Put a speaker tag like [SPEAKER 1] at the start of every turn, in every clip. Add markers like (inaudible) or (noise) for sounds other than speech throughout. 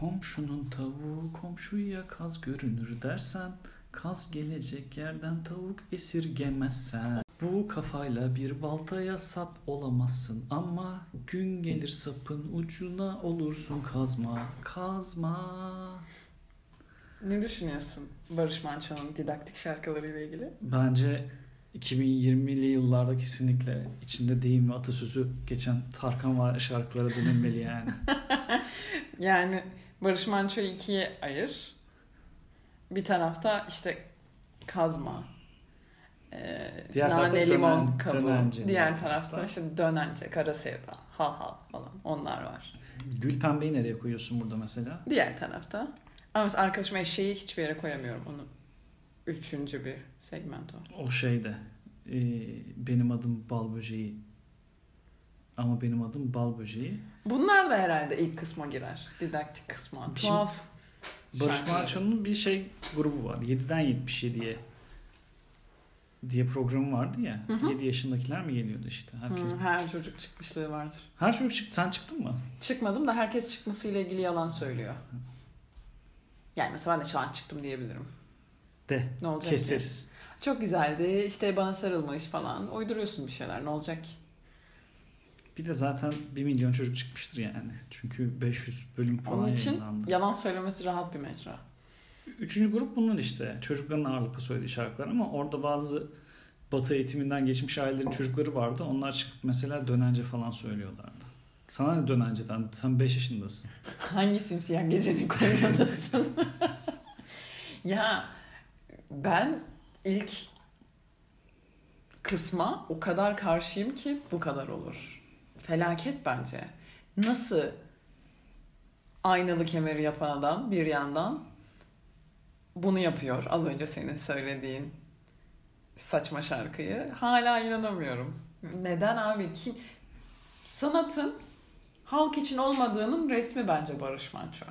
[SPEAKER 1] Komşunun tavuğu komşuya kaz görünür dersen Kaz gelecek yerden tavuk esirgemezsen Bu kafayla bir baltaya sap olamazsın Ama gün gelir sapın ucuna olursun kazma Kazma
[SPEAKER 2] Ne düşünüyorsun Barış Manço'nun didaktik şarkılarıyla ilgili?
[SPEAKER 1] Bence 2020'li yıllarda kesinlikle içinde deyim ve atasözü geçen Tarkan var şarkılara dönülmeli yani. (laughs)
[SPEAKER 2] Yani Barış Manço'yu ikiye ayır. Bir tarafta işte kazma, e,
[SPEAKER 1] Diğer tarafta
[SPEAKER 2] nane limon
[SPEAKER 1] dönen-
[SPEAKER 2] kabuğu.
[SPEAKER 1] dönence
[SPEAKER 2] Diğer
[SPEAKER 1] diğer
[SPEAKER 2] tarafta
[SPEAKER 1] tarafta.
[SPEAKER 2] işte dönence, kara sevda, hal hal falan onlar var.
[SPEAKER 1] Gül pembeyi nereye koyuyorsun burada mesela?
[SPEAKER 2] Diğer tarafta. Ama mesela arkadaşım eşeği hiçbir yere koyamıyorum onu. Üçüncü bir segment o.
[SPEAKER 1] O şeyde e, benim adım bal böceği ama benim adım bal böceği.
[SPEAKER 2] Bunlar da herhalde ilk kısma girer. Didaktik kısma.
[SPEAKER 1] Şimdi
[SPEAKER 2] Tuhaf.
[SPEAKER 1] Barış. Manço'nun bir şey grubu var. 7'den 77'ye diye programı vardı ya.
[SPEAKER 2] Hı hı.
[SPEAKER 1] 7 yaşındakiler mi geliyordu işte? Herkes.
[SPEAKER 2] Hı, her çocuk çıkmışlığı vardır.
[SPEAKER 1] Her çocuk çıktı. Sen çıktın mı?
[SPEAKER 2] Çıkmadım da herkes çıkmasıyla ilgili yalan söylüyor. Yani mesela ben de şu an çıktım diyebilirim.
[SPEAKER 1] De.
[SPEAKER 2] Ne olacak ki?
[SPEAKER 1] Keseriz.
[SPEAKER 2] Çok güzeldi. İşte bana sarılmış falan. Uyduruyorsun bir şeyler. Ne olacak ki?
[SPEAKER 1] Bir de zaten 1 milyon çocuk çıkmıştır yani. Çünkü 500 bölüm falan
[SPEAKER 2] Onun için
[SPEAKER 1] yayınlandı.
[SPEAKER 2] yalan söylemesi rahat bir mecra.
[SPEAKER 1] Üçüncü grup bunlar işte. Çocukların ağırlıklı söylediği şarkılar ama orada bazı batı eğitiminden geçmiş ailelerin çocukları vardı. Onlar çıkıp mesela dönence falan söylüyorlardı. Sana ne dönenceden? Sen 5 yaşındasın. (laughs)
[SPEAKER 2] Hangi simsiyah gecenin koynundasın? (laughs) ya ben ilk kısma o kadar karşıyım ki bu kadar olur. Felaket bence. Nasıl aynalı kemeri yapan adam bir yandan bunu yapıyor. Az önce senin söylediğin saçma şarkıyı. Hala inanamıyorum. Neden abi? Kim? Sanatın halk için olmadığının resmi bence Barış Manço.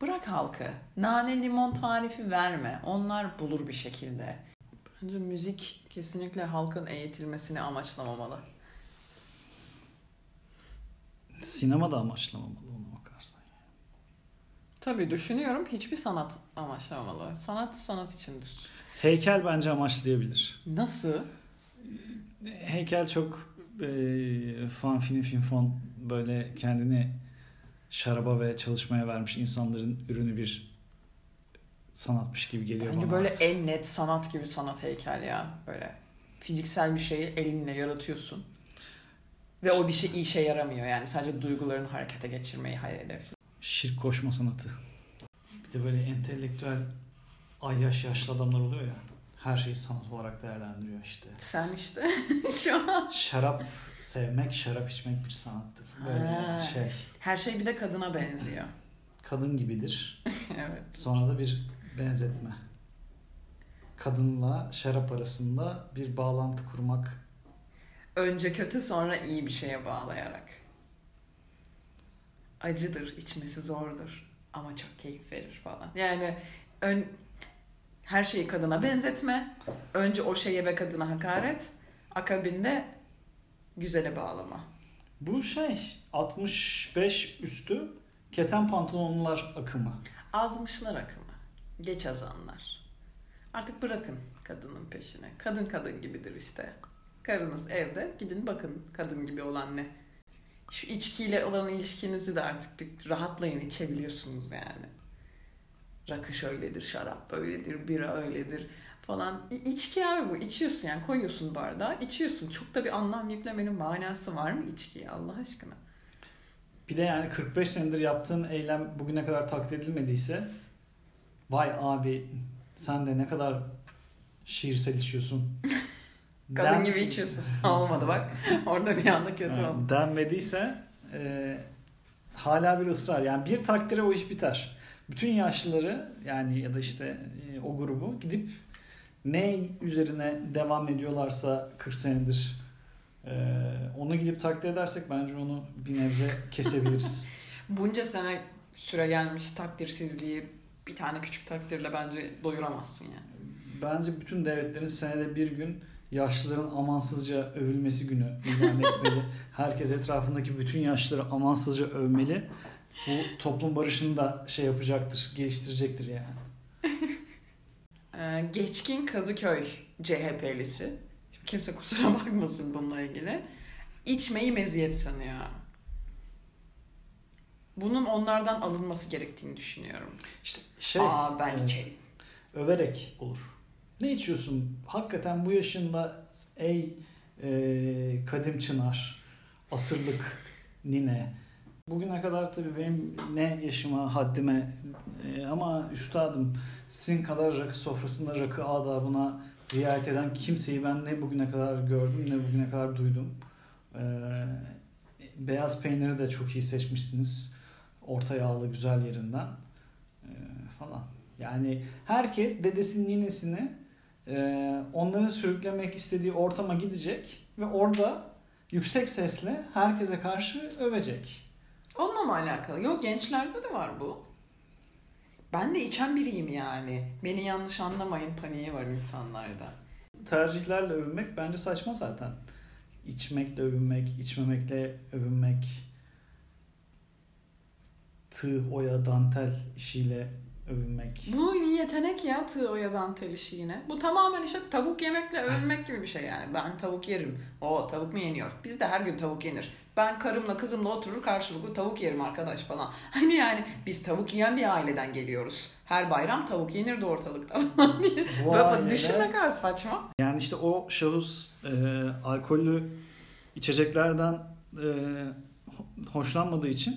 [SPEAKER 2] Bırak halkı. Nane limon tarifi verme. Onlar bulur bir şekilde. Bence müzik kesinlikle halkın eğitilmesini amaçlamamalı.
[SPEAKER 1] Sinema da amaçlamamalı ona bakarsan.
[SPEAKER 2] Tabii düşünüyorum hiçbir sanat amaçlamamalı. Sanat sanat içindir.
[SPEAKER 1] Heykel bence amaçlayabilir.
[SPEAKER 2] Nasıl?
[SPEAKER 1] Heykel çok e, fan fin fin fon böyle kendini şaraba ve çalışmaya vermiş insanların ürünü bir sanatmış gibi geliyor
[SPEAKER 2] Bence
[SPEAKER 1] bana.
[SPEAKER 2] böyle en net sanat gibi sanat heykel ya. Böyle fiziksel bir şeyi elinle yaratıyorsun. Ve o bir şey işe yaramıyor yani. Sadece duygularını harekete geçirmeyi hayal hedefliyor.
[SPEAKER 1] Şirk koşma sanatı. Bir de böyle entelektüel ay yaş yaşlı adamlar oluyor ya. Her şeyi sanat olarak değerlendiriyor işte.
[SPEAKER 2] Sen işte (laughs) şu an.
[SPEAKER 1] Şarap sevmek, şarap içmek bir sanattır. Böyle
[SPEAKER 2] Ha.
[SPEAKER 1] şey.
[SPEAKER 2] Her şey bir de kadına benziyor. (clears throat)
[SPEAKER 1] Kadın gibidir. (laughs)
[SPEAKER 2] evet.
[SPEAKER 1] Sonra da bir benzetme. Kadınla şarap arasında bir bağlantı kurmak.
[SPEAKER 2] Önce kötü sonra iyi bir şeye bağlayarak. Acıdır, içmesi zordur ama çok keyif verir falan. Yani ön, her şeyi kadına benzetme. Önce o şeye ve kadına hakaret. Akabinde güzele bağlama.
[SPEAKER 1] Bu şey 65 üstü keten pantolonlular akımı.
[SPEAKER 2] Azmışlar akımı. Geç azanlar. Artık bırakın kadının peşine. Kadın kadın gibidir işte. Karınız evde. Gidin bakın kadın gibi olan ne. Şu içkiyle olan ilişkinizi de artık bir rahatlayın içebiliyorsunuz yani. Rakı şöyledir, şarap böyledir, bira öyledir falan. İçki abi bu. İçiyorsun yani koyuyorsun bardağa, içiyorsun. Çok da bir anlam yüklemenin manası var mı içkiye Allah aşkına?
[SPEAKER 1] Bir de yani 45 senedir yaptığın eylem bugüne kadar takdir edilmediyse vay abi sen de ne kadar şiirsel içiyorsun. (laughs)
[SPEAKER 2] Kadın
[SPEAKER 1] Den-
[SPEAKER 2] gibi içiyorsun. (laughs) Olmadı bak. Orada bir anda kötü
[SPEAKER 1] Evet,
[SPEAKER 2] oldu.
[SPEAKER 1] denmediyse e, hala bir ısrar. Yani bir takdire o iş biter. Bütün yaşlıları yani ya da işte e, o grubu gidip ne üzerine devam ediyorlarsa 40 senedir e, onu gidip takdir edersek bence onu bir nebze kesebiliriz. (laughs)
[SPEAKER 2] Bunca sene süre gelmiş takdirsizliği bir tane küçük takdirle bence doyuramazsın yani.
[SPEAKER 1] Bence bütün devletlerin senede bir gün yaşlıların amansızca övülmesi günü ilan etmeli. (laughs) Herkes etrafındaki bütün yaşlıları amansızca övmeli. Bu toplum barışını da şey yapacaktır, geliştirecektir yani. (laughs)
[SPEAKER 2] Ee, Geçkin Kadıköy CHP'lisi. Şimdi kimse kusura bakmasın bununla ilgili. İçmeyi meziyet sanıyor. Bunun onlardan alınması gerektiğini düşünüyorum.
[SPEAKER 1] İşte şey,
[SPEAKER 2] Aa ben içerim.
[SPEAKER 1] överek olur. Ne içiyorsun? Hakikaten bu yaşında ey e, kadim çınar, asırlık nine. Bugüne kadar tabii benim ne yaşıma, haddime e, ama üstadım sizin kadar rakı sofrasında rakı adabına riayet eden kimseyi ben ne bugüne kadar gördüm ne bugüne kadar duydum. E, beyaz peyniri de çok iyi seçmişsiniz. Orta yağlı güzel yerinden e, falan. Yani herkes dedesinin ninesini e, onların sürüklemek istediği ortama gidecek ve orada yüksek sesle herkese karşı övecek.
[SPEAKER 2] Onunla mı alakalı? Yok gençlerde de var bu. Ben de içen biriyim yani. Beni yanlış anlamayın paniği var insanlarda.
[SPEAKER 1] Tercihlerle övünmek bence saçma zaten. İçmekle övünmek, içmemekle övünmek, tığ, oya, dantel işiyle övünmek.
[SPEAKER 2] Bu bir yetenek ya tığ oya dantel işi yine. Bu tamamen işte tavuk yemekle övünmek gibi bir şey yani. Ben tavuk yerim. O tavuk mu yeniyor? Bizde her gün tavuk yenir. Ben karımla kızımla oturur karşılıklı tavuk yerim arkadaş falan. (laughs) Hani yani biz tavuk yiyen bir aileden geliyoruz. Her bayram tavuk yenirdi ortalıkta (laughs) falan diye. Böyle düşün ne kadar saçma.
[SPEAKER 1] Yani işte o şahıs e, alkollü içeceklerden e, ho- hoşlanmadığı için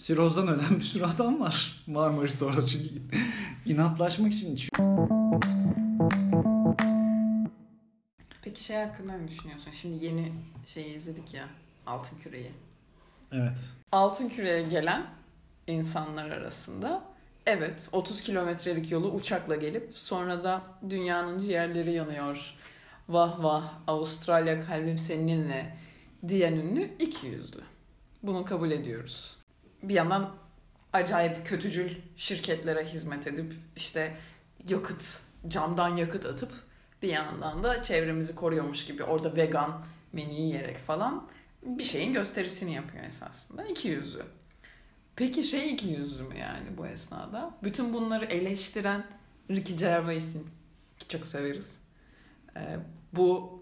[SPEAKER 1] sirozdan ölen bir sürü adam var (laughs) Marmaris'te orada çünkü inatlaşmak için.
[SPEAKER 2] Peki şey hakkında ne düşünüyorsun? Şimdi yeni şeyi izledik ya. Altın Küre'yi.
[SPEAKER 1] Evet.
[SPEAKER 2] Altın Küre'ye gelen insanlar arasında evet 30 kilometrelik yolu uçakla gelip sonra da dünyanın ciğerleri yanıyor. Vah vah Avustralya kalbim seninle diyen ünlü iki yüzlü. Bunu kabul ediyoruz. Bir yandan acayip kötücül şirketlere hizmet edip işte yakıt, camdan yakıt atıp bir yandan da çevremizi koruyormuş gibi orada vegan menü yiyerek falan bir şeyin gösterisini yapıyor esasında. İki yüzlü. Peki şey iki yüzlü mü yani bu esnada? Bütün bunları eleştiren Ricky Gervais'in ki çok severiz. Ee, bu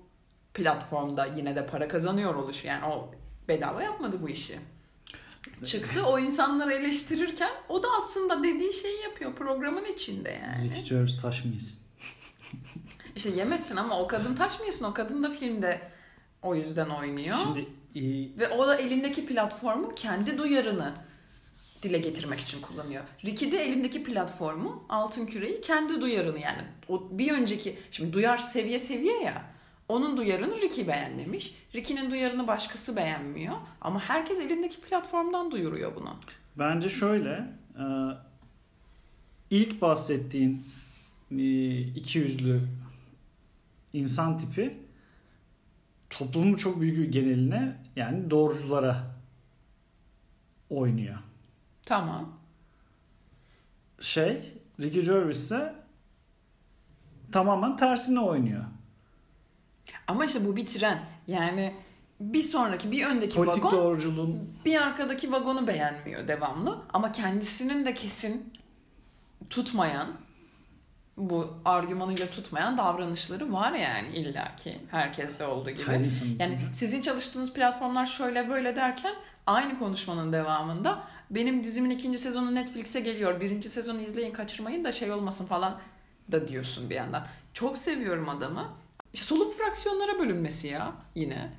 [SPEAKER 2] platformda yine de para kazanıyor oluşu. Yani o bedava yapmadı bu işi. Çıktı o insanları eleştirirken o da aslında dediği şeyi yapıyor programın içinde yani.
[SPEAKER 1] Ricky Gervais taş mıyız?
[SPEAKER 2] İşte yemesin ama o kadın taşmıyorsun. O kadın da filmde o yüzden oynuyor.
[SPEAKER 1] Şimdi e,
[SPEAKER 2] Ve o da elindeki platformu kendi duyarını dile getirmek için kullanıyor. Ricky de elindeki platformu, altın küreyi kendi duyarını yani o bir önceki şimdi duyar seviye seviye ya. Onun duyarını Ricky beğenmemiş. Ricky'nin duyarını başkası beğenmiyor. Ama herkes elindeki platformdan duyuruyor bunu.
[SPEAKER 1] bence şöyle e, ilk bahsettiğin e, iki yüzlü insan tipi toplumun çok büyük geneline yani doğruculara oynuyor.
[SPEAKER 2] Tamam.
[SPEAKER 1] Şey Ricky Gervais ise tamamen tersine oynuyor.
[SPEAKER 2] Ama işte bu bir tren. Yani bir sonraki, bir öndeki
[SPEAKER 1] Politik
[SPEAKER 2] vagon
[SPEAKER 1] doğruculuğun
[SPEAKER 2] bir arkadaki vagonu beğenmiyor devamlı. Ama kendisinin de kesin tutmayan, bu argümanıyla tutmayan davranışları var yani illaki. Herkeste olduğu gibi.
[SPEAKER 1] insanın
[SPEAKER 2] Yani sizin çalıştığınız platformlar şöyle böyle derken aynı konuşmanın devamında benim dizimin ikinci sezonu Netflix'e geliyor. Birinci sezonu izleyin kaçırmayın da şey olmasın falan da diyorsun bir yandan. Çok seviyorum adamı. İşte soluk fraksiyonlara bölünmesi ya yine.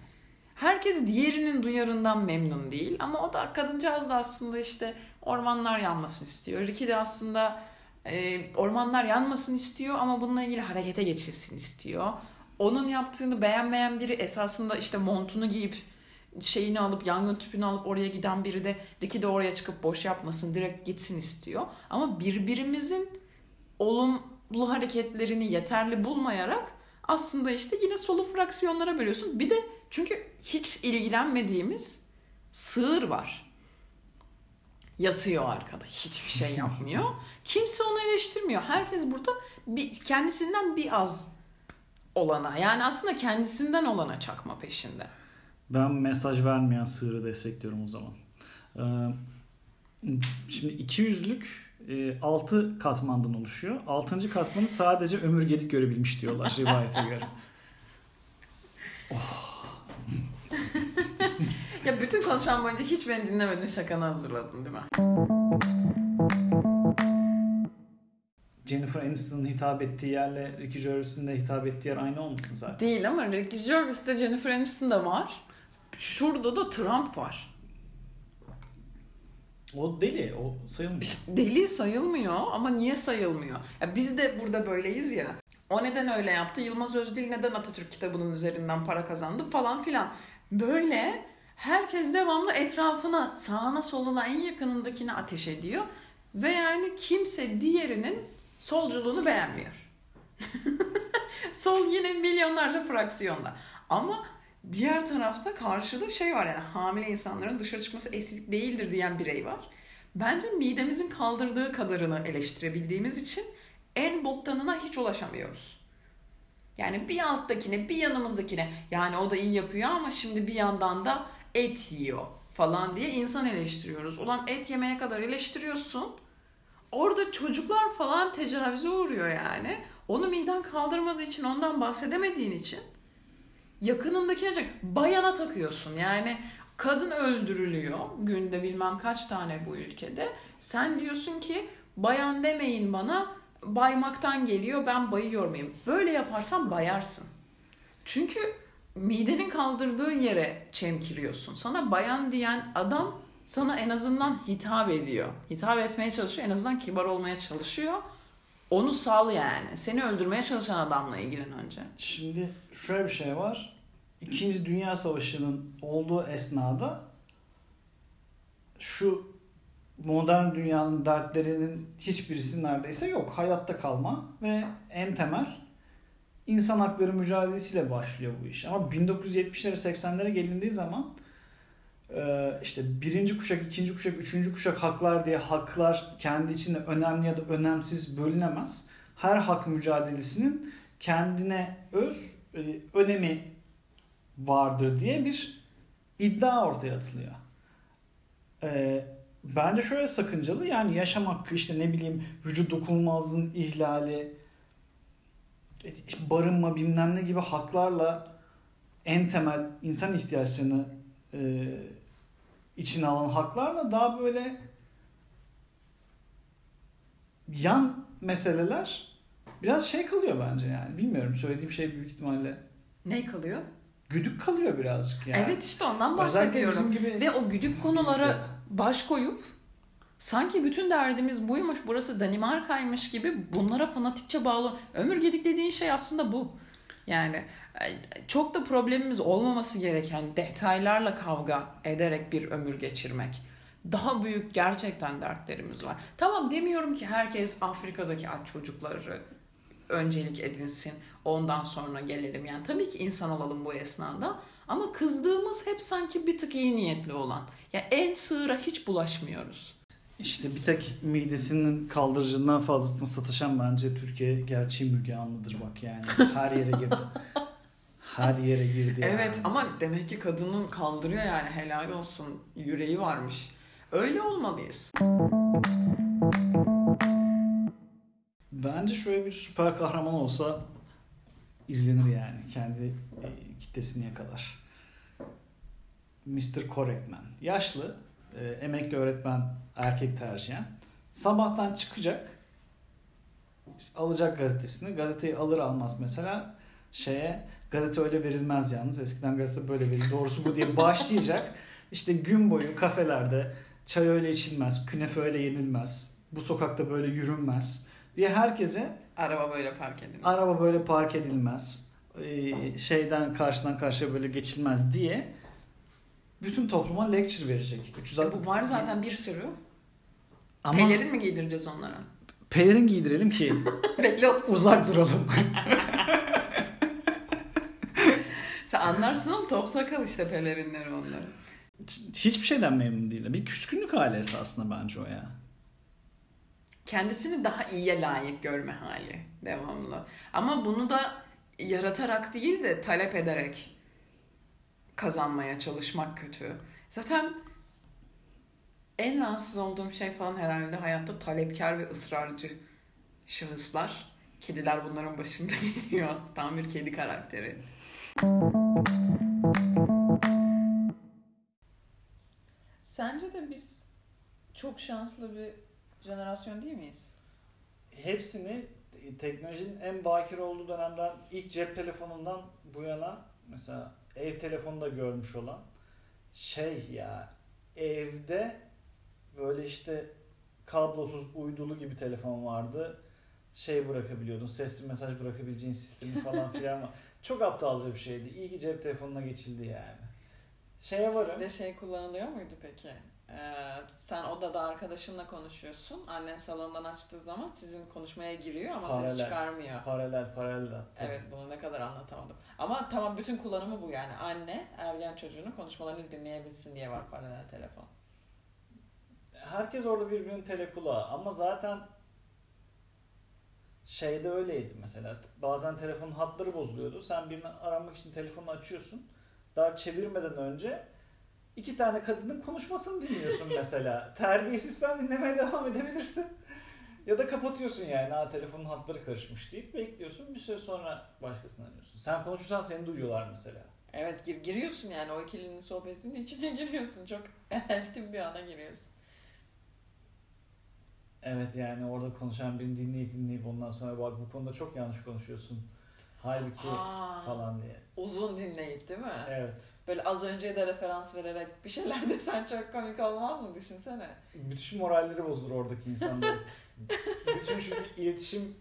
[SPEAKER 2] Herkes diğerinin duyarından memnun değil ama o da kadıncağız da aslında işte ormanlar yanmasın istiyor. Ricky de aslında e, ormanlar yanmasın istiyor ama bununla ilgili harekete geçilsin istiyor. Onun yaptığını beğenmeyen biri esasında işte montunu giyip şeyini alıp yangın tüpünü alıp oraya giden biri de Ricky de oraya çıkıp boş yapmasın direkt gitsin istiyor. Ama birbirimizin olumlu hareketlerini yeterli bulmayarak aslında işte yine solu fraksiyonlara bölüyorsun. Bir de çünkü hiç ilgilenmediğimiz sığır var. Yatıyor arkada. Hiçbir şey yapmıyor. (laughs) Kimse onu eleştirmiyor. Herkes burada bir, kendisinden bir az olana yani aslında kendisinden olana çakma peşinde.
[SPEAKER 1] Ben mesaj vermeyen sığırı destekliyorum o zaman. Ee, Şimdi 200'lük 6 katmandan oluşuyor. 6. katmanı sadece Ömür Gedik görebilmiş diyorlar rivayete göre. (laughs) (laughs)
[SPEAKER 2] Ya bütün konuşmam boyunca hiç beni dinlemedin şakanı hazırladın değil mi?
[SPEAKER 1] Jennifer Aniston'un hitap ettiği yerle Ricky Gervais'in de hitap ettiği yer aynı olmasın zaten.
[SPEAKER 2] Değil ama Ricky Gervais'te Jennifer Aniston da var. Şurada da Trump var.
[SPEAKER 1] O deli, o sayılmıyor. (laughs)
[SPEAKER 2] Deli sayılmıyor ama niye sayılmıyor? Ya biz de burada böyleyiz ya. O neden öyle yaptı? Yılmaz Özdil neden Atatürk kitabının üzerinden para kazandı falan filan. Böyle herkes devamlı etrafına, sağına soluna en yakınındakine ateş ediyor. Ve yani kimse diğerinin solculuğunu beğenmiyor. (laughs) Sol yine milyonlarca fraksiyonda. Ama diğer tarafta karşıda şey var yani hamile insanların dışarı çıkması eşitlik değildir diyen birey var. Bence midemizin kaldırdığı kadarını eleştirebildiğimiz için en boktanına hiç ulaşamıyoruz. Yani bir alttakine bir yanımızdakine yani o da iyi yapıyor ama şimdi bir yandan da et yiyor falan diye insan eleştiriyoruz. Ulan et yemeye kadar eleştiriyorsun. Orada çocuklar falan tecavüze uğruyor yani. Onu miden kaldırmadığı için ondan bahsedemediğin için yakınındakine ancak bayana takıyorsun. Yani kadın öldürülüyor günde bilmem kaç tane bu ülkede. Sen diyorsun ki bayan demeyin bana baymaktan geliyor ben bayıyor muyum? Böyle yaparsan bayarsın. Çünkü midenin kaldırdığı yere çemkiriyorsun. Sana bayan diyen adam sana en azından hitap ediyor. Hitap etmeye çalışıyor. En azından kibar olmaya çalışıyor. Onu sal yani. Seni öldürmeye çalışan adamla ilgilen önce.
[SPEAKER 1] Şimdi şöyle bir şey var. İkinci Dünya Savaşı'nın olduğu esnada şu modern dünyanın dertlerinin hiçbirisi neredeyse yok. Hayatta kalma ve en temel insan hakları mücadelesiyle başlıyor bu iş. Ama 1970'lere 80'lere gelindiği zaman işte birinci kuşak, ikinci kuşak, üçüncü kuşak haklar diye haklar kendi içinde önemli ya da önemsiz bölünemez. Her hak mücadelesinin kendine öz e, önemi vardır diye bir iddia ortaya atılıyor. E, bence şöyle sakıncalı yani yaşam hakkı işte ne bileyim vücut dokunulmazlığın ihlali barınma bilmem ne gibi haklarla en temel insan ihtiyaçlarını e, içine alan haklarla daha böyle yan meseleler biraz şey kalıyor bence yani. Bilmiyorum söylediğim şey büyük ihtimalle.
[SPEAKER 2] Ne kalıyor?
[SPEAKER 1] Güdük kalıyor birazcık yani.
[SPEAKER 2] Evet işte ondan bahsediyorum. Gibi... Ve o güdük konulara baş koyup sanki bütün derdimiz buymuş burası Danimarka'ymış gibi bunlara fanatikçe bağlı. Ömür gedik dediğin şey aslında bu. Yani e, çok da problemimiz olmaması gereken detaylarla kavga ederek bir ömür geçirmek. Daha büyük gerçekten dertlerimiz var. Tamam demiyorum ki herkes Afrika'daki aç çocukları öncelik edinsin. Ondan sonra gelelim. Yani tabii ki insan olalım bu esnada. Ama kızdığımız hep sanki bir tık iyi niyetli olan. Ya yani en sığıra hiç bulaşmıyoruz.
[SPEAKER 1] İşte bir tek midesinin kaldırıcından fazlasını sataşan bence Türkiye gerçeği Müge Anlı'dır bak yani. Her yere girdi. (laughs) Her yere girdi
[SPEAKER 2] yani. Evet ama demek ki kadının kaldırıyor yani helal olsun. Yüreği varmış. Öyle olmalıyız.
[SPEAKER 1] Bence şöyle bir süper kahraman olsa izlenir yani kendi e, kitlesini yakalar. Mr. Correctman. Yaşlı, e, emekli öğretmen erkek tercihen. Sabahtan çıkacak, işte alacak gazetesini. Gazeteyi alır almaz mesela şeye gazete öyle verilmez yalnız. Eskiden gazete böyle verildi. Doğrusu bu diye (laughs) başlayacak. İşte gün boyu kafelerde çay öyle içilmez, künefe öyle yenilmez. Bu sokakta böyle yürünmez diye herkese
[SPEAKER 2] araba böyle park edilmez.
[SPEAKER 1] Araba böyle park edilmez. Ee, şeyden karşıdan karşıya böyle geçilmez diye bütün topluma lecture verecek.
[SPEAKER 2] 360... E bu var zaten bir sürü. Ama pelerin mi giydireceğiz onlara?
[SPEAKER 1] Pelerin giydirelim ki (laughs)
[SPEAKER 2] Belli olsun.
[SPEAKER 1] uzak duralım. (laughs)
[SPEAKER 2] Sen anlarsın ama top sakal işte pelerinleri onların.
[SPEAKER 1] Hiçbir şeyden memnun değil. Bir küskünlük hali esasında bence o ya.
[SPEAKER 2] Kendisini daha iyiye layık görme hali devamlı. Ama bunu da yaratarak değil de talep ederek kazanmaya çalışmak kötü. Zaten En rahatsız olduğum şey falan herhalde hayatta talepkar ve ısrarcı şahıslar. Kediler bunların başında (laughs) geliyor. Tam bir kedi karakteri. Sence de biz çok şanslı bir jenerasyon değil miyiz?
[SPEAKER 1] Hepsini teknolojinin en bakir olduğu dönemden ilk cep telefonundan bu yana mesela ev telefonu da görmüş olan şey ya evde böyle işte kablosuz uydulu gibi telefon vardı. Şey bırakabiliyordun, sesli mesaj bırakabileceğin sistemi falan (laughs) filan var. Çok aptalca bir şeydi. İyi ki cep telefonuna geçildi yani. Şeye varım.
[SPEAKER 2] Sizde şey kullanılıyor muydu peki? Ee, sen odada arkadaşınla konuşuyorsun. Annen salondan açtığı zaman sizin konuşmaya giriyor ama ses
[SPEAKER 1] Paralel.
[SPEAKER 2] çıkarmıyor.
[SPEAKER 1] Paralel paralel attı.
[SPEAKER 2] Evet bunu ne kadar anlatamadım. Ama tamam bütün kullanımı bu yani. Anne ergen çocuğunun konuşmalarını dinleyebilsin diye var paralel telefon.
[SPEAKER 1] Herkes orada birbirinin telekulağı ama zaten şeyde öyleydi mesela. Bazen telefonun hatları bozuluyordu. Sen birini aramak için telefonu açıyorsun. Daha çevirmeden önce iki tane kadının konuşmasını dinliyorsun mesela. (laughs) Terbiyesizsen dinlemeye devam edebilirsin. Ya da kapatıyorsun yani. Ha telefonun hatları karışmış deyip bekliyorsun. Bir süre sonra başkasını arıyorsun. Sen konuşursan seni duyuyorlar mesela.
[SPEAKER 2] Evet gir- giriyorsun yani o ikilinin sohbetinin içine (laughs) giriyorsun. Çok (laughs) eltim bir ana giriyorsun.
[SPEAKER 1] Evet yani orada konuşan birini dinleyip dinleyip ondan sonra bak bu konuda çok yanlış konuşuyorsun. Halbuki
[SPEAKER 2] Aa,
[SPEAKER 1] falan diye.
[SPEAKER 2] Uzun dinleyip değil mi?
[SPEAKER 1] Evet.
[SPEAKER 2] Böyle az önce de referans vererek bir şeyler (laughs) desen çok komik olmaz mı düşünsene.
[SPEAKER 1] Müthiş moralleri bozulur oradaki insanların. (laughs) Bütün şu iletişim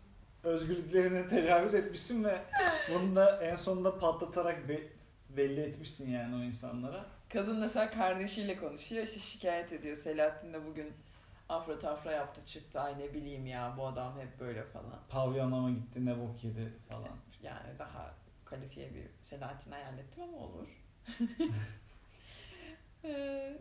[SPEAKER 1] özgürlüklerine tecavüz etmişsin ve bunu da en sonunda patlatarak be- belli etmişsin yani o insanlara.
[SPEAKER 2] Kadın mesela kardeşiyle konuşuyor işte şikayet ediyor. Selahattin de bugün afra tafra yaptı çıktı. Ay ne bileyim ya bu adam hep böyle falan.
[SPEAKER 1] Pavyona mı gitti ne bok yedi falan.
[SPEAKER 2] Yani daha kalifiye bir Selahattin hayal ettim ama olur. (laughs) Ee,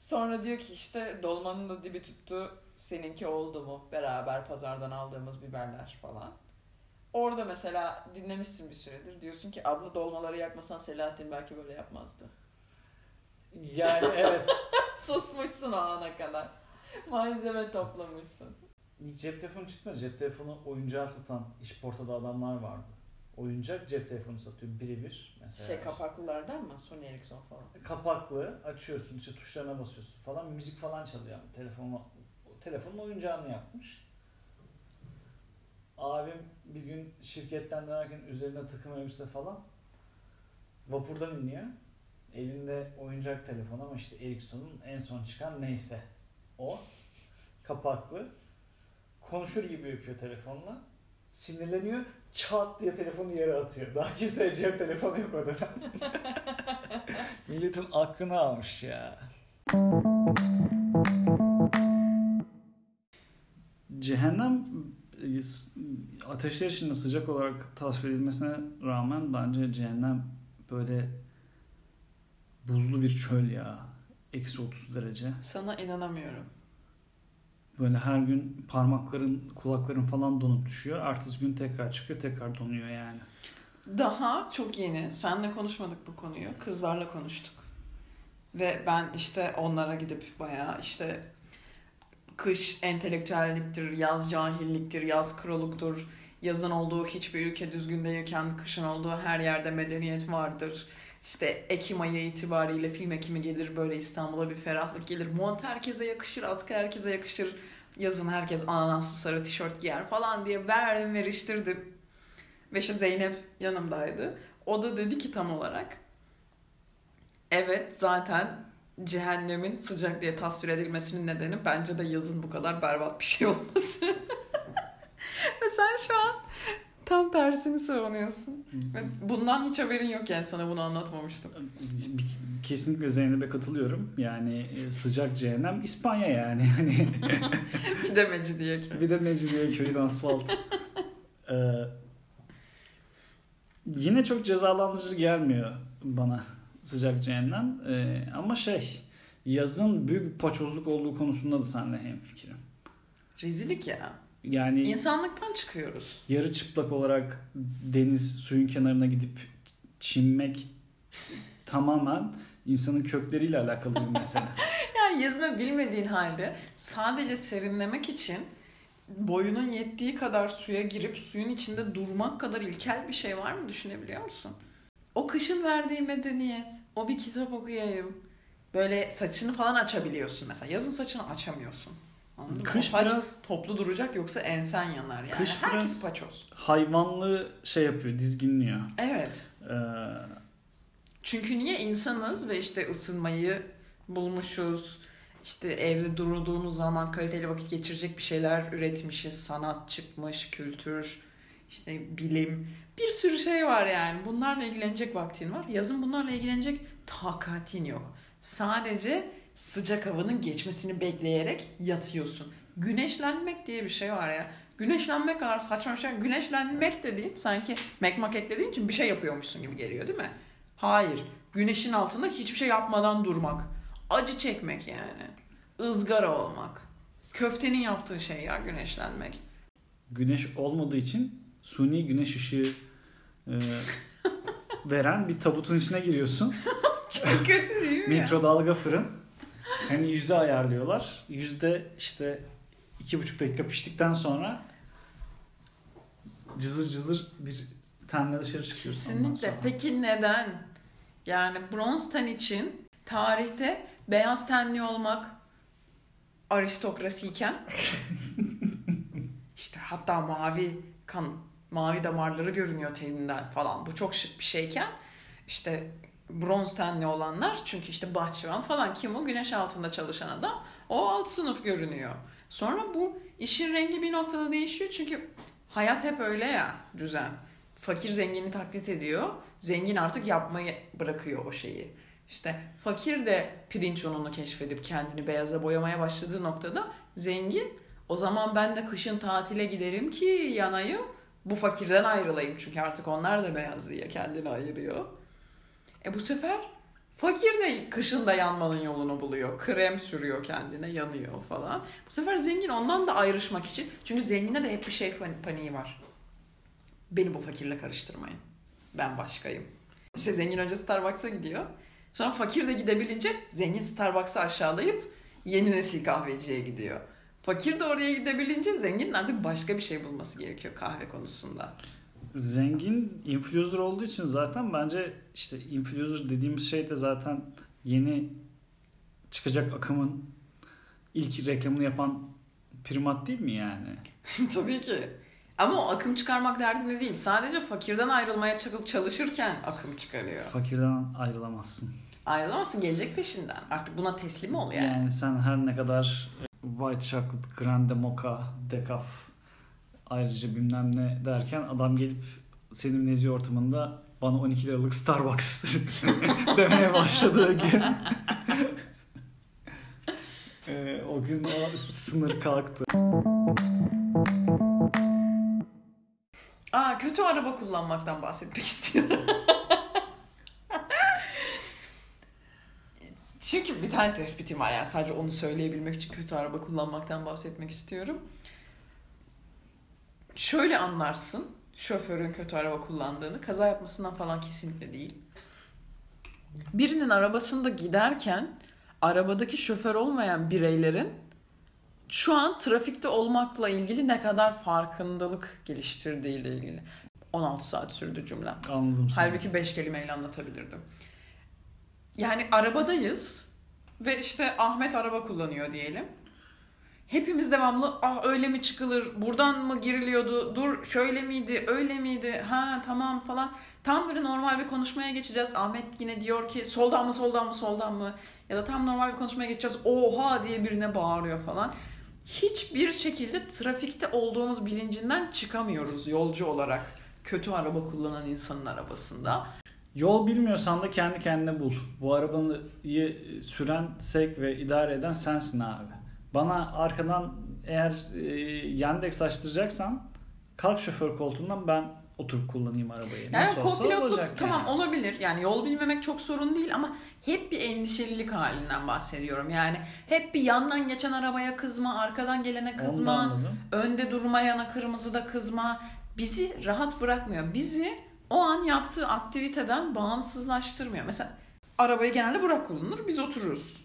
[SPEAKER 2] Sonra diyor ki işte dolmanın da dibi tuttu. Seninki oldu mu? Beraber pazardan aldığımız biberler falan. Orada mesela dinlemişsin bir süredir. Diyorsun ki abla dolmaları yakmasan Selahattin belki böyle yapmazdı.
[SPEAKER 1] Yani evet. (laughs)
[SPEAKER 2] Susmuşsun o ana kadar. Malzeme toplamışsın.
[SPEAKER 1] Cep telefonu çıkmadı. Cep telefonu oyuncağı satan işportada adamlar vardı. Oyuncak cep telefonu satıyor birebir. Mesela
[SPEAKER 2] Şey kapaklılardan mı? Sony Ericsson falan.
[SPEAKER 1] kapaklı açıyorsun işte tuşlarına basıyorsun falan müzik falan çalıyor ama telefonu telefonun oyuncağını yapmış. Abim bir gün şirketten dönerken üzerine takım elbise falan vapurdan iniyor. Elinde oyuncak telefon ama işte Ericsson'un en son çıkan neyse o kapaklı konuşur gibi yapıyor telefonla. Sinirleniyor. Çat diye telefonu yere atıyor. Daha kimseye cep telefonu yok o dönem. (laughs) Milletin aklını almış ya. Cehennem e, ateşler içinde sıcak olarak tasvir edilmesine rağmen bence cehennem böyle buzlu bir çöl ya. Eksi 30 derece.
[SPEAKER 2] Sana inanamıyorum.
[SPEAKER 1] Böyle her gün parmakların, kulakların falan donup düşüyor. Ertesi gün tekrar çıkıyor, tekrar donuyor yani.
[SPEAKER 2] Daha çok yeni. Senle konuşmadık bu konuyu. Kızlarla konuştuk. Ve ben işte onlara gidip bayağı işte kış entelektüelliktir, yaz cahilliktir, yaz kroluktur. Yazın olduğu hiçbir ülke düzgün değilken kışın olduğu her yerde medeniyet vardır. İşte Ekim ayı itibariyle film ekimi gelir böyle İstanbul'a bir ferahlık gelir. Mont herkese yakışır, atkı herkese yakışır. Yazın herkes ananaslı sarı tişört giyer falan diye verdim veriştirdim. Ve işte Zeynep yanımdaydı. O da dedi ki tam olarak evet zaten cehennemin sıcak diye tasvir edilmesinin nedeni bence de yazın bu kadar berbat bir şey olması. (laughs) Ve sen şu an tam tersini savunuyorsun. Ve bundan hiç haberin yok yani sana bunu anlatmamıştım.
[SPEAKER 1] Kesinlikle Zeynep'e katılıyorum. Yani e, sıcak cehennem İspanya yani. (laughs) Hani (laughs)
[SPEAKER 2] bir de Mecidiyeköy.
[SPEAKER 1] bir de Mecidiyeköy'ün asfalt. (laughs) Ee, yine çok cezalandırıcı gelmiyor bana sıcak cehennem. Ee, ama şey yazın büyük bir paçozluk olduğu konusunda da seninle hemfikirim.
[SPEAKER 2] Rezillik ya.
[SPEAKER 1] Yani
[SPEAKER 2] İnsanlıktan çıkıyoruz.
[SPEAKER 1] yarı çıplak olarak deniz suyun kenarına gidip çinmek tamamen insanın kökleriyle alakalı bir mesele. (laughs)
[SPEAKER 2] Yani yüzme bilmediğin halde sadece serinlemek için boyunun yettiği kadar suya girip suyun içinde durmak kadar ilkel bir şey var mı düşünebiliyor musun? O kışın verdiği medeniyet, o bir kitap okuyayım. Böyle saçını falan açabiliyorsun mesela. Yazın saçını açamıyorsun. Anladın mı?
[SPEAKER 1] Kış
[SPEAKER 2] o saç
[SPEAKER 1] biraz-
[SPEAKER 2] toplu duracak yoksa ensen yanar yani.
[SPEAKER 1] Kış
[SPEAKER 2] Herkes
[SPEAKER 1] biraz-
[SPEAKER 2] paçoz.
[SPEAKER 1] Hayvanlı şey yapıyor, dizginliyor.
[SPEAKER 2] Evet.
[SPEAKER 1] Ee,
[SPEAKER 2] Çünkü niye insanız ve işte ısınmayı bulmuşuz. İşte evde durduğumuz zaman kaliteli vakit geçirecek bir şeyler üretmişiz. Sanat çıkmış, kültür, işte bilim. Bir sürü şey var yani. Bunlarla ilgilenecek vaktin var. Yazın bunlarla ilgilenecek takatin yok. Sadece sıcak havanın geçmesini bekleyerek yatıyorsun. Güneşlenmek diye bir şey var ya. Güneşlenmek kadar saçma bir şey. Güneşlenmek dediğin sanki mekmak eklediğin için bir şey yapıyormuşsun gibi geliyor değil mi? Hayır. Güneşin altında hiçbir şey yapmadan durmak. Acı çekmek yani. ızgara olmak. Köftenin yaptığı şey ya güneşlenmek.
[SPEAKER 1] güneş olmadığı için suni güneş ışığı e, (laughs) veren bir tabutun içine giriyorsun.
[SPEAKER 2] Çok kötü değil mi?
[SPEAKER 1] Mikrodalga fırın. Seni yüze ayarlıyorlar. Yüzde işte iki buçuk dakika piştikten sonra cızır cızır bir tenle dışarı çıkıyorsun.
[SPEAKER 2] Kesinlikle. Peki neden? Yani bronz ten için tarihte beyaz tenli olmak aristokrasiyken (laughs) işte hatta mavi kan, mavi damarları görünüyor teninden falan. Bu çok şık bir şeyken işte bronz tenli olanlar çünkü işte bahçıvan falan kim o güneş altında çalışan adam o alt sınıf görünüyor. Sonra bu işin rengi bir noktada değişiyor çünkü hayat hep öyle ya düzen. Fakir zengini taklit ediyor. Zengin artık yapmayı bırakıyor o şeyi. İşte fakir de pirinç ununu keşfedip kendini beyaza boyamaya başladığı noktada zengin o zaman ben de kışın tatile giderim ki yanayım bu fakirden ayrılayım. Çünkü artık onlar da beyaz diye kendini ayırıyor. E bu sefer fakir de kışında yanmanın yolunu buluyor. Krem sürüyor kendine yanıyor falan. Bu sefer zengin ondan da ayrışmak için. Çünkü zenginde de hep bir şey pan- paniği var. Beni bu fakirle karıştırmayın. Ben başkayım. İşte zengin önce Starbucks'a gidiyor. Sonra fakir de gidebilince zengin Starbucks'ı aşağılayıp yeni nesil kahveciye gidiyor. Fakir de oraya gidebilince zenginin artık başka bir şey bulması gerekiyor kahve konusunda.
[SPEAKER 1] Zengin influencer olduğu için zaten bence işte influencer dediğimiz şey de zaten yeni çıkacak akımın ilk reklamını yapan primat değil mi yani? (laughs)
[SPEAKER 2] Tabii ki. Ama o akım çıkarmak derdinde değil. Sadece fakirden ayrılmaya çal- çalışırken akım çıkarıyor.
[SPEAKER 1] Fakirden ayrılamazsın.
[SPEAKER 2] Ayrılamazsın gelecek peşinden. Artık buna teslim ol yani.
[SPEAKER 1] Yani sen her ne kadar white chocolate, grande mocha, decaf ayrıca bilmem ne derken adam gelip senin nezi ortamında bana 12 liralık Starbucks (laughs) demeye başladığı gün (laughs) e, o gün o sınır kalktı.
[SPEAKER 2] Aa kötü araba kullanmaktan bahsetmek istiyorum. (laughs) Çünkü bir tane tespitim var yani sadece onu söyleyebilmek için kötü araba kullanmaktan bahsetmek istiyorum. Şöyle anlarsın şoförün kötü araba kullandığını kaza yapmasından falan kesinlikle değil. Birinin arabasında giderken arabadaki şoför olmayan bireylerin şu an trafikte olmakla ilgili ne kadar farkındalık geliştirdiğiyle ilgili. 16 saat sürdü cümlem.
[SPEAKER 1] Anladım seni.
[SPEAKER 2] Halbuki 5 kelimeyle anlatabilirdim. Yani arabadayız ve işte Ahmet araba kullanıyor diyelim. Hepimiz devamlı ah öyle mi çıkılır, buradan mı giriliyordu, dur şöyle miydi, öyle miydi, ha tamam falan. Tam böyle normal bir konuşmaya geçeceğiz. Ahmet yine diyor ki soldan mı soldan mı soldan mı? Ya da tam normal bir konuşmaya geçeceğiz. Oha diye birine bağırıyor falan. Hiçbir şekilde trafikte olduğumuz bilincinden çıkamıyoruz yolcu olarak. Kötü araba kullanan insanın arabasında.
[SPEAKER 1] Yol bilmiyorsan da kendi kendine bul. Bu arabayı süren, sevk ve idare eden sensin abi. Bana arkadan eğer e, Yandex açtıracaksan kalk şoför koltuğundan ben oturup kullanayım arabayı.
[SPEAKER 2] Yani
[SPEAKER 1] Nasıl olsa olacak
[SPEAKER 2] tamam
[SPEAKER 1] yani.
[SPEAKER 2] olabilir. Yani yol bilmemek çok sorun değil ama hep bir endişelilik halinden bahsediyorum. Yani hep bir yandan geçen arabaya kızma, arkadan gelene kızma, önde durmayana kırmızıda kızma. Bizi rahat bırakmıyor. Bizi o an yaptığı aktiviteden bağımsızlaştırmıyor. Mesela arabayı genelde Burak kullanır. Biz otururuz.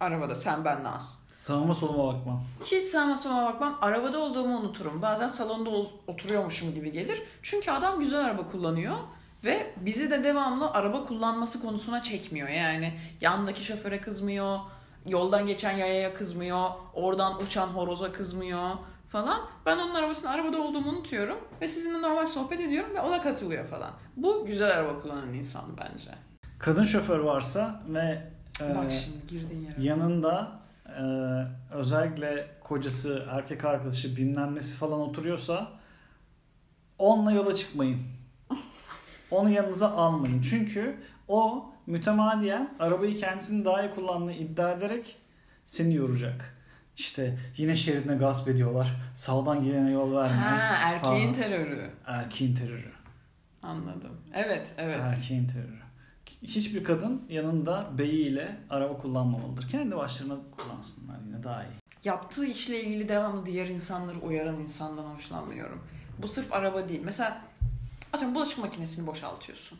[SPEAKER 2] Arabada sen ben Naz.
[SPEAKER 1] Sağıma soluma bakmam.
[SPEAKER 2] Hiç sağıma soluma bakmam. Arabada olduğumu unuturum. Bazen salonda ol- oturuyormuşum gibi gelir. Çünkü adam güzel araba kullanıyor. Ve bizi de devamlı araba kullanması konusuna çekmiyor. Yani yandaki şoföre kızmıyor. Yoldan geçen yayaya kızmıyor. Oradan uçan horoza kızmıyor falan. Ben onun arabasının arabada olduğumu unutuyorum. Ve sizinle normal sohbet ediyorum ve ona katılıyor falan. Bu güzel araba kullanan insan bence.
[SPEAKER 1] Kadın şoför varsa ve e,
[SPEAKER 2] Bak şimdi girdiğin yere.
[SPEAKER 1] yanında e, özellikle kocası, erkek arkadaşı bilmem nesi falan oturuyorsa onunla yola çıkmayın. (laughs) Onu yanınıza almayın. Çünkü o mütemadiyen arabayı kendisinin daha iyi kullandığını iddia ederek seni yoracak. İşte yine şeridine gasp ediyorlar. Sağdan gelene yol verme.
[SPEAKER 2] Ha erkeğin
[SPEAKER 1] falan.
[SPEAKER 2] terörü.
[SPEAKER 1] Erkeğin terörü.
[SPEAKER 2] Anladım. Evet, evet.
[SPEAKER 1] Erkeğin terörü. Hiçbir kadın yanında beyiyle araba kullanmamalıdır. Kendi başlarına kullansınlar yine daha iyi.
[SPEAKER 2] Yaptığı işle ilgili devamlı diğer insanları uyaran insandan hoşlanmıyorum. Bu sırf araba değil. Mesela atıyorum bulaşık makinesini boşaltıyorsun.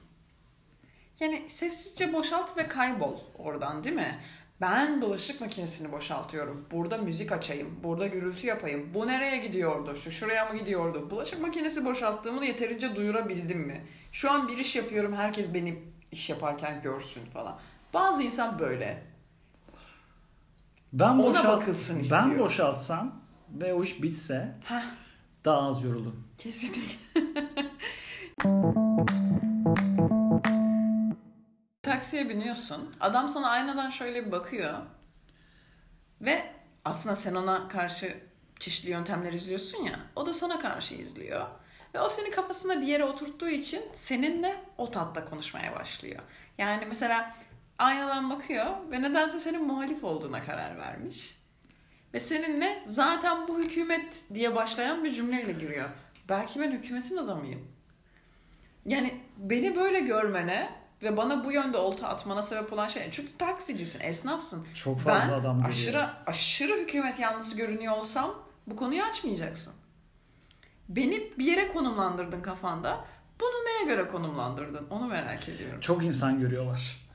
[SPEAKER 2] Yani sessizce boşalt ve kaybol oradan değil mi? Ben bulaşık makinesini boşaltıyorum. Burada müzik açayım. Burada gürültü yapayım. Bu nereye gidiyordu? Şu şuraya mı gidiyordu? Bulaşık makinesi boşalttığımı yeterince duyurabildim mi? Şu an bir iş yapıyorum. Herkes beni iş yaparken görsün falan. Bazı insan böyle.
[SPEAKER 1] Ben
[SPEAKER 2] Ona
[SPEAKER 1] boşalt,
[SPEAKER 2] bakılsın istiyor.
[SPEAKER 1] ben boşaltsam ve o iş bitse
[SPEAKER 2] Heh.
[SPEAKER 1] daha az yorulurum.
[SPEAKER 2] Kesinlikle. (laughs) Taksiye biniyorsun. Adam sana aynadan şöyle bir bakıyor. Ve aslında sen ona karşı çeşitli yöntemler izliyorsun ya. O da sana karşı izliyor. Ve o seni kafasına bir yere oturttuğu için seninle o tatta konuşmaya başlıyor. Yani mesela aynadan bakıyor ve nedense senin muhalif olduğuna karar vermiş. Ve seninle zaten bu hükümet diye başlayan bir cümleyle giriyor. Belki ben hükümetin adamıyım. Yani beni böyle görmene ve bana bu yönde olta atmana sebep olan şey. Çünkü taksicisin, esnafsın.
[SPEAKER 1] Çok fazla
[SPEAKER 2] ben
[SPEAKER 1] adam geliyor.
[SPEAKER 2] aşırı aşırı hükümet yanlısı görünüyor olsam bu konuyu açmayacaksın. Beni bir yere konumlandırdın kafanda. Bunu neye göre konumlandırdın? Onu merak ediyorum.
[SPEAKER 1] Çok insan görüyorlar.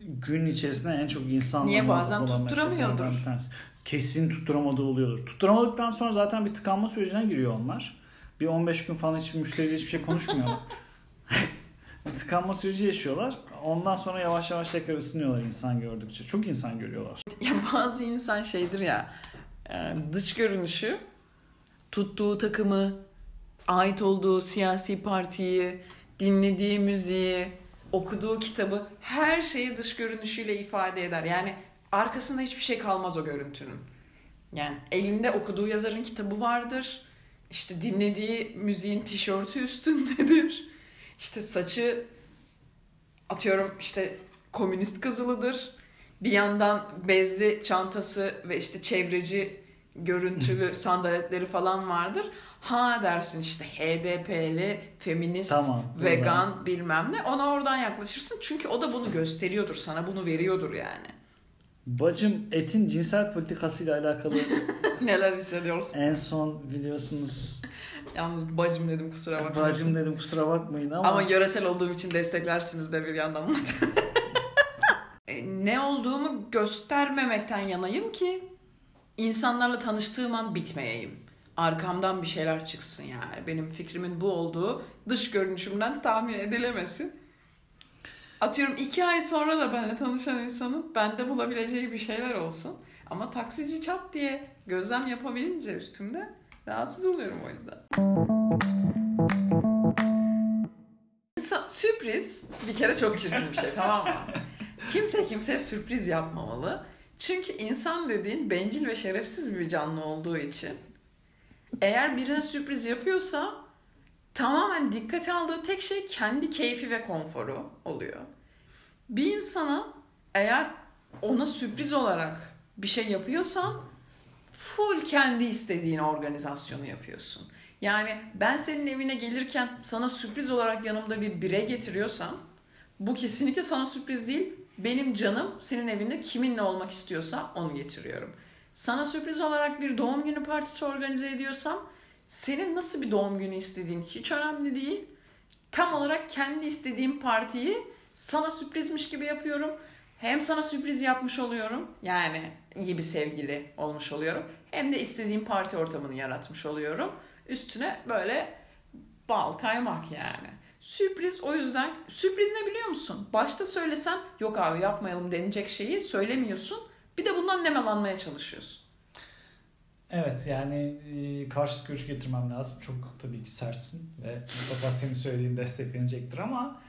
[SPEAKER 1] Gün içerisinde en çok insan
[SPEAKER 2] Niye bazen tutturamıyordur?
[SPEAKER 1] Kesin tutturamadığı oluyordur. Tutturamadıktan sonra zaten bir tıkanma sürecine giriyor onlar. Bir 15 gün falan hiçbir müşteriyle hiçbir şey konuşmuyorlar. (laughs) bir tıkanma süreci yaşıyorlar. Ondan sonra yavaş yavaş tekrar ısınıyorlar insan gördükçe. Çok insan görüyorlar.
[SPEAKER 2] Ya bazı insan şeydir ya e, dış görünüşü tuttuğu takımı ait olduğu siyasi partiyi dinlediği müziği okuduğu kitabı her şeyi dış görünüşüyle ifade eder. Yani arkasında hiçbir şey kalmaz o görüntünün. Yani elinde okuduğu yazarın kitabı vardır. İşte dinlediği müziğin tişörtü üstündedir. (laughs) İşte saçı atıyorum işte komünist kızılıdır. Bir yandan bezli çantası ve işte çevreci görüntülü sandaletleri falan vardır. Ha dersin işte HDP'li, feminist,
[SPEAKER 1] Tamam,
[SPEAKER 2] vegan bilmem ne. Ona oradan yaklaşırsın. Çünkü o da bunu gösteriyordur sana. Bunu veriyordur yani.
[SPEAKER 1] Bacım etin cinsel politikasıyla alakalı (laughs)
[SPEAKER 2] Neler hissediyorsun?
[SPEAKER 1] en son biliyorsunuz
[SPEAKER 2] Yalnız bacım dedim kusura bakma.
[SPEAKER 1] bacım dedim kusura bakmayın ama,
[SPEAKER 2] Ama yöresel olduğum için desteklersiniz de bir yandan. (laughs) E, ne olduğumu göstermemekten yanayım ki insanlarla tanıştığım an bitmeyeyim. Arkamdan bir şeyler çıksın yani. Benim fikrimin bu olduğu dış görünüşümden tahmin edilemesin. Atıyorum iki ay sonra da benimle tanışan insanın bende bulabileceği bir şeyler olsun. Ama taksici çat diye gözlem yapabilince üstümde rahatsız oluyorum o yüzden. İnsan, sürpriz bir kere çok çirkin bir şey tamam mı? Kimse kimseye sürpriz yapmamalı. Çünkü insan dediğin bencil ve şerefsiz bir canlı olduğu için eğer birine sürpriz yapıyorsa tamamen dikkate aldığı tek şey kendi keyfi ve konforu oluyor. Bir insana eğer ona sürpriz olarak bir şey yapıyorsan full kendi istediğin organizasyonu yapıyorsun. Yani ben senin evine gelirken sana sürpriz olarak yanımda bir bire getiriyorsam bu kesinlikle sana sürpriz değil. Benim canım senin evinde kiminle olmak istiyorsa onu getiriyorum. Sana sürpriz olarak bir doğum günü partisi organize ediyorsam senin nasıl bir doğum günü istediğin hiç önemli değil. Tam olarak kendi istediğim partiyi Sana sürprizmiş gibi yapıyorum. Hem sana sürpriz yapmış oluyorum. Yani iyi bir sevgili olmuş oluyorum. Hem de istediğim parti ortamını yaratmış oluyorum. Üstüne böyle bal kaymak yani. Sürpriz o yüzden sürpriz ne biliyor musun? Başta söylesen yok abi yapmayalım denecek şeyi söylemiyorsun. Bir de bundan nemalanmaya çalışıyorsun.
[SPEAKER 1] Evet yani e, karşıt görüş getirmem lazım. Çok tabii ki sertsin ve mutlaka senin söylediğin desteklenecektir ama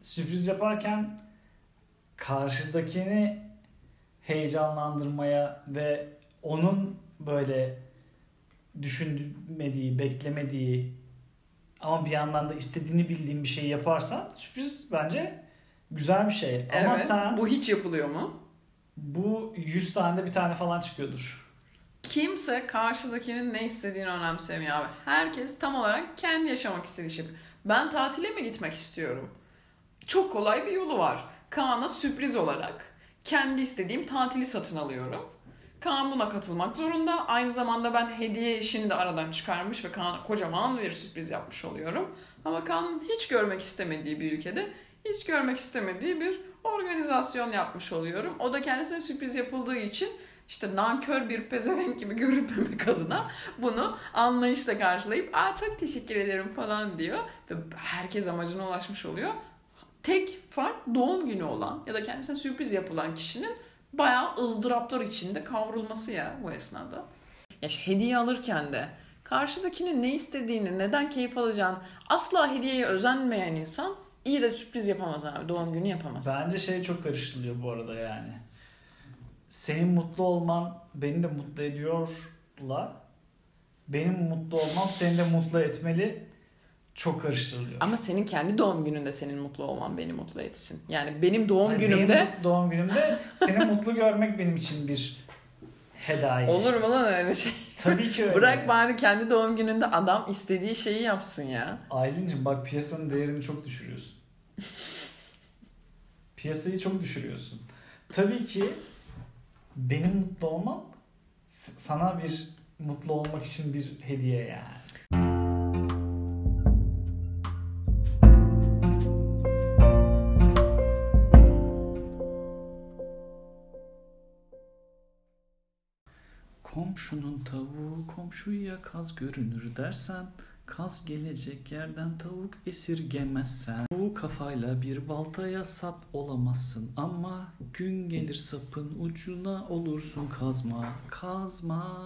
[SPEAKER 1] sürpriz yaparken karşıdakini heyecanlandırmaya ve onun böyle düşünmediği, beklemediği ama bir yandan da istediğini bildiğin bir şey yaparsan sürpriz bence güzel bir şey. Ama
[SPEAKER 2] evet,
[SPEAKER 1] sen
[SPEAKER 2] bu hiç yapılıyor mu?
[SPEAKER 1] bu 100 tane bir tane falan çıkıyordur.
[SPEAKER 2] Kimse karşıdakinin ne istediğini önemsemiyor abi. Herkes tam olarak kendi yaşamak istediği şey. Ben tatile mi gitmek istiyorum? Çok kolay bir yolu var. Kaan'a sürpriz olarak kendi istediğim tatili satın alıyorum. Kaan buna katılmak zorunda. Aynı zamanda ben hediye işini de aradan çıkarmış ve Kaan'a kocaman bir sürpriz yapmış oluyorum. Ama Kaan'ın hiç görmek istemediği bir ülkede hiç görmek istemediği bir organizasyon yapmış oluyorum. O da kendisine sürpriz yapıldığı için işte nankör bir pezevenk gibi görünmemek adına bunu anlayışla karşılayıp aa çok teşekkür ederim falan diyor. Ve herkes amacına ulaşmış oluyor. Tek fark doğum günü olan ya da kendisine sürpriz yapılan kişinin bayağı ızdıraplar içinde kavrulması ya bu esnada. Ya hediye alırken de karşıdakinin ne istediğini, neden keyif alacağını asla hediyeye özenmeyen insan iyi de sürpriz yapamaz abi. Doğum günü yapamaz.
[SPEAKER 1] Bence şey çok karıştırılıyor bu arada yani. Senin mutlu olman beni de mutlu ediyorla benim mutlu olmam seni de mutlu etmeli çok karıştırılıyor.
[SPEAKER 2] Ama senin kendi doğum gününde senin mutlu olman beni mutlu etsin. Yani benim doğum
[SPEAKER 1] Hayır,
[SPEAKER 2] günümde
[SPEAKER 1] benim doğum günümde seni mutlu görmek benim için bir hediye.
[SPEAKER 2] olur mu lan öyle şey?
[SPEAKER 1] Tabii ki öyle.
[SPEAKER 2] Bırak bari kendi doğum gününde adam istediği şeyi yapsın ya.
[SPEAKER 1] Aylin'cim bak piyasanın değerini çok düşürüyorsun. Piyasayı çok düşürüyorsun. Tabii ki benim mutlu olmam sana bir mutlu olmak için bir hediye yani. Komşunun tavuğu komşuya kaz görünür dersen Kaz gelecek yerden tavuk esirgemezsen. Bu kafayla bir baltaya sap olamazsın Ama gün gelir sapın ucuna olursun kazma Kazma